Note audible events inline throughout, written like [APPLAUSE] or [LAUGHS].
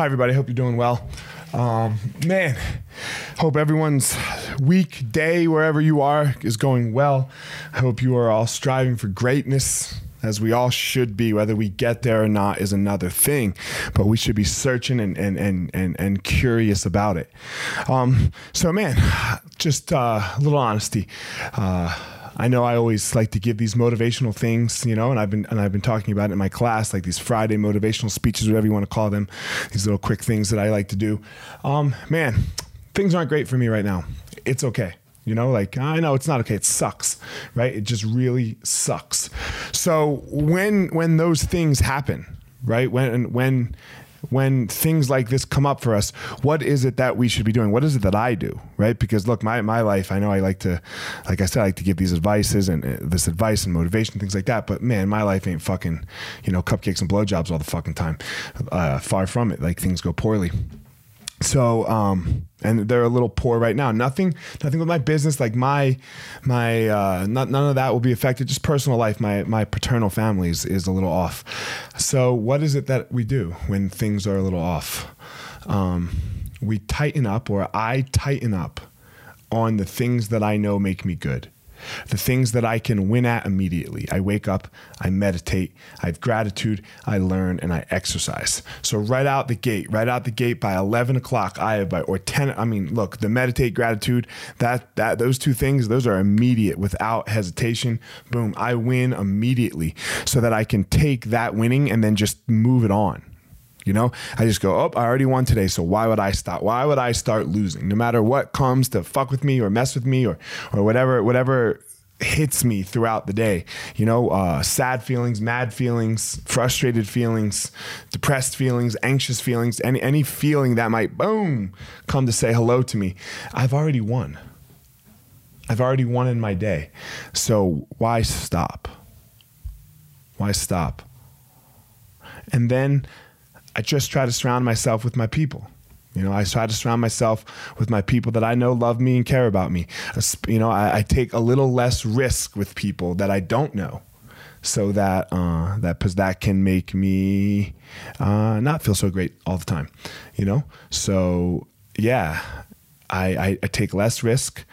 Hi, everybody. Hope you're doing well. Um, man, hope everyone's week, day, wherever you are, is going well. I hope you are all striving for greatness, as we all should be. Whether we get there or not is another thing, but we should be searching and and and and, and curious about it. Um, so, man, just uh, a little honesty. Uh, I know I always like to give these motivational things, you know, and I've been and I've been talking about it in my class, like these Friday motivational speeches, whatever you want to call them, these little quick things that I like to do. Um, man, things aren't great for me right now. It's okay. You know, like I know it's not okay. It sucks, right? It just really sucks. So when when those things happen, right? When when when things like this come up for us, what is it that we should be doing? What is it that I do, right? Because look, my, my life, I know I like to, like I said, I like to give these advices and uh, this advice and motivation, things like that. But man, my life ain't fucking, you know, cupcakes and blowjobs all the fucking time. Uh, far from it. Like things go poorly. So, um, and they're a little poor right now. Nothing, nothing with my business. Like my, my, uh, not, none of that will be affected. Just personal life. My, my paternal family is, is a little off. So, what is it that we do when things are a little off? Um, we tighten up, or I tighten up on the things that I know make me good the things that I can win at immediately. I wake up, I meditate, I have gratitude, I learn, and I exercise. So right out the gate, right out the gate by 11 o'clock, I have by, or 10, I mean, look, the meditate, gratitude, that, that, those two things, those are immediate without hesitation. Boom, I win immediately so that I can take that winning and then just move it on. You know, I just go, oh, I already won today. So why would I stop? Why would I start losing? No matter what comes to fuck with me or mess with me or, or whatever, whatever hits me throughout the day. You know, uh, sad feelings, mad feelings, frustrated feelings, depressed feelings, anxious feelings, any, any feeling that might, boom, come to say hello to me. I've already won. I've already won in my day. So why stop? Why stop? And then I just try to surround myself with my people. You know, I try to surround myself with my people that I know love me and care about me. You know, I, I take a little less risk with people that I don't know, so that uh, that because that can make me uh, not feel so great all the time. You know, so yeah, I, I, I take less risk,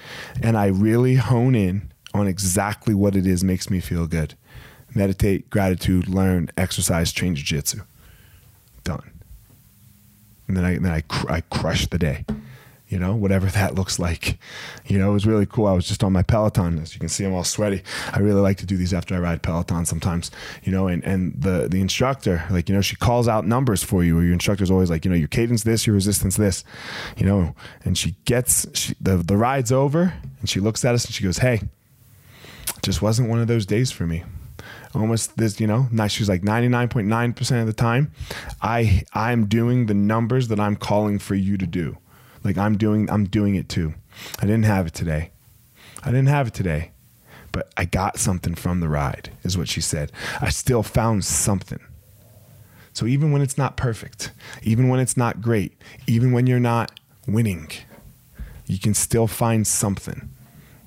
and I really hone in on exactly what it is makes me feel good. Meditate, gratitude, learn, exercise, train jiu-jitsu done. And then I then I cr- I crushed the day. You know, whatever [LAUGHS] that looks like. You know, it was really cool. I was just on my Peloton. As you can see, I'm all sweaty. I really like to do these after I ride Peloton sometimes. You know, and and the the instructor, like you know, she calls out numbers for you. Or your instructor's always like, you know, your cadence this, your resistance this. You know, and she gets she, the the ride's over, and she looks at us and she goes, "Hey, just wasn't one of those days for me." Almost this, you know, she's like 99.9% of the time, I I'm doing the numbers that I'm calling for you to do. Like I'm doing I'm doing it too. I didn't have it today. I didn't have it today. But I got something from the ride, is what she said. I still found something. So even when it's not perfect, even when it's not great, even when you're not winning, you can still find something,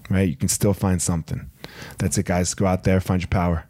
right? You can still find something. That's it, guys. Go out there, find your power.